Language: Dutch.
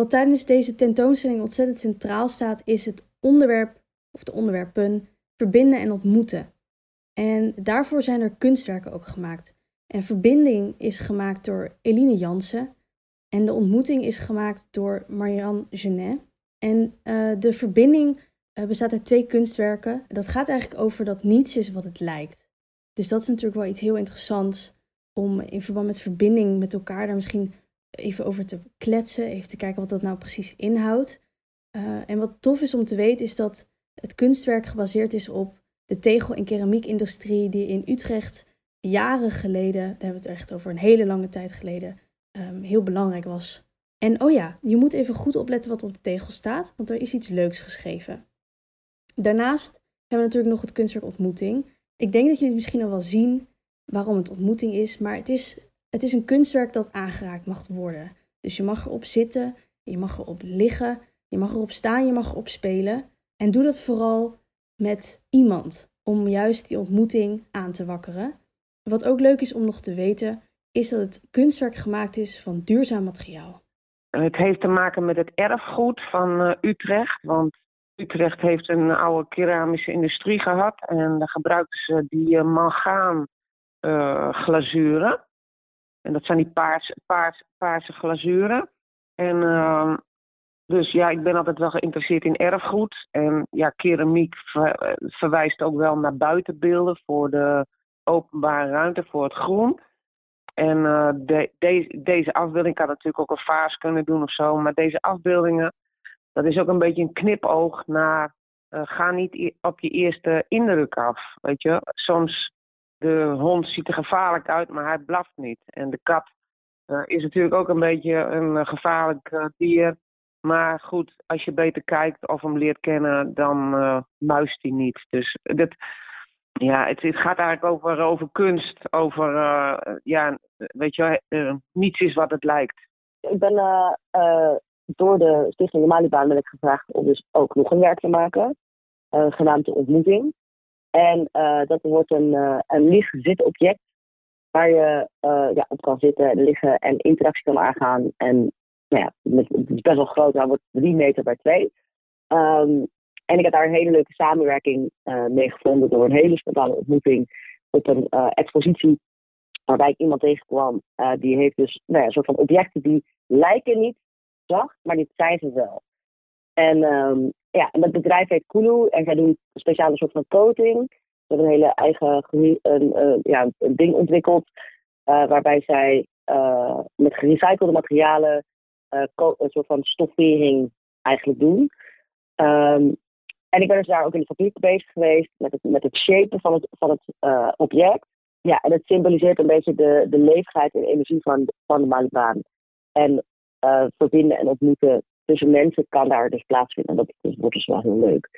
Wat tijdens deze tentoonstelling ontzettend centraal staat, is het onderwerp, of de onderwerpen, verbinden en ontmoeten. En daarvoor zijn er kunstwerken ook gemaakt. En verbinding is gemaakt door Eline Jansen. En de ontmoeting is gemaakt door Marianne Genet. En uh, de verbinding uh, bestaat uit twee kunstwerken. Dat gaat eigenlijk over dat niets is wat het lijkt. Dus dat is natuurlijk wel iets heel interessants om in verband met verbinding met elkaar daar misschien even over te kletsen. Even te kijken wat dat nou precies inhoudt. Uh, en wat tof is om te weten is dat het kunstwerk gebaseerd is op de tegel- en keramiekindustrie die in Utrecht jaren geleden, daar hebben we het echt over een hele lange tijd geleden, um, heel belangrijk was. En oh ja, je moet even goed opletten wat op de tegel staat, want er is iets leuks geschreven. Daarnaast hebben we natuurlijk nog het kunstwerk ontmoeting. Ik denk dat jullie misschien al wel zien waarom het ontmoeting is, maar het is, het is een kunstwerk dat aangeraakt mag worden. Dus je mag erop zitten, je mag erop liggen, je mag erop staan, je mag erop spelen. En doe dat vooral met iemand om juist die ontmoeting aan te wakkeren. Wat ook leuk is om nog te weten, is dat het kunstwerk gemaakt is van duurzaam materiaal. Het heeft te maken met het erfgoed van uh, Utrecht. Want Utrecht heeft een oude keramische industrie gehad. En daar gebruikten ze die uh, mangaan uh, glazuren. En dat zijn die paars, paars, paarse glazuren. En ehm, dus ja, ik ben altijd wel geïnteresseerd in erfgoed. En ja, keramiek ver, verwijst ook wel naar buitenbeelden voor de openbare ruimte, voor het groen. En de, deze afbeelding kan natuurlijk ook een vaas kunnen doen of zo. Maar deze afbeeldingen, dat is ook een beetje een knipoog naar. Uh, ga niet op je eerste indruk af. Weet je, soms de hond ziet er gevaarlijk uit, maar hij blaft niet. En de kat uh, is natuurlijk ook een beetje een gevaarlijk dier. Maar goed, als je beter kijkt of hem leert kennen, dan muist hij niet. Dus dat, ja, het, gaat eigenlijk over, over kunst, over, ja, weet je, niets is wat het lijkt. Ik ben door de Stichting de Malibaan ben ik gevraagd om dus ook nog een werk te maken, genaamd de ontmoeting. En dat wordt een, een lieg-zit-object waar je ja, op kan zitten, liggen en interactie kan aangaan. En nou ja, het is best wel groot, hij wordt drie meter bij twee. Um, en ik heb daar een hele leuke samenwerking uh, mee gevonden door een hele spontane ontmoeting op een uh, expositie. Waarbij ik iemand tegenkwam uh, die heeft dus nou ja, een soort van objecten die lijken niet zacht, maar dit zijn ze wel. En um, ja, en dat bedrijf heet Kulu en zij doen een speciale soort van coating. Ze hebben een hele eigen een, ja, een ding ontwikkeld waarbij zij met gerecyclede materialen een soort van stoffering eigenlijk doen. Um, en ik ben dus daar ook in de fabriek bezig geweest met het, met het shapen van het, van het object. Ja, en het symboliseert een beetje de, de leefbaarheid en energie van, van de Malibaan. En verbinden en ontmoeten tussen mensen kan daar dus plaatsvinden. En dat, dat wordt dus wel heel leuk.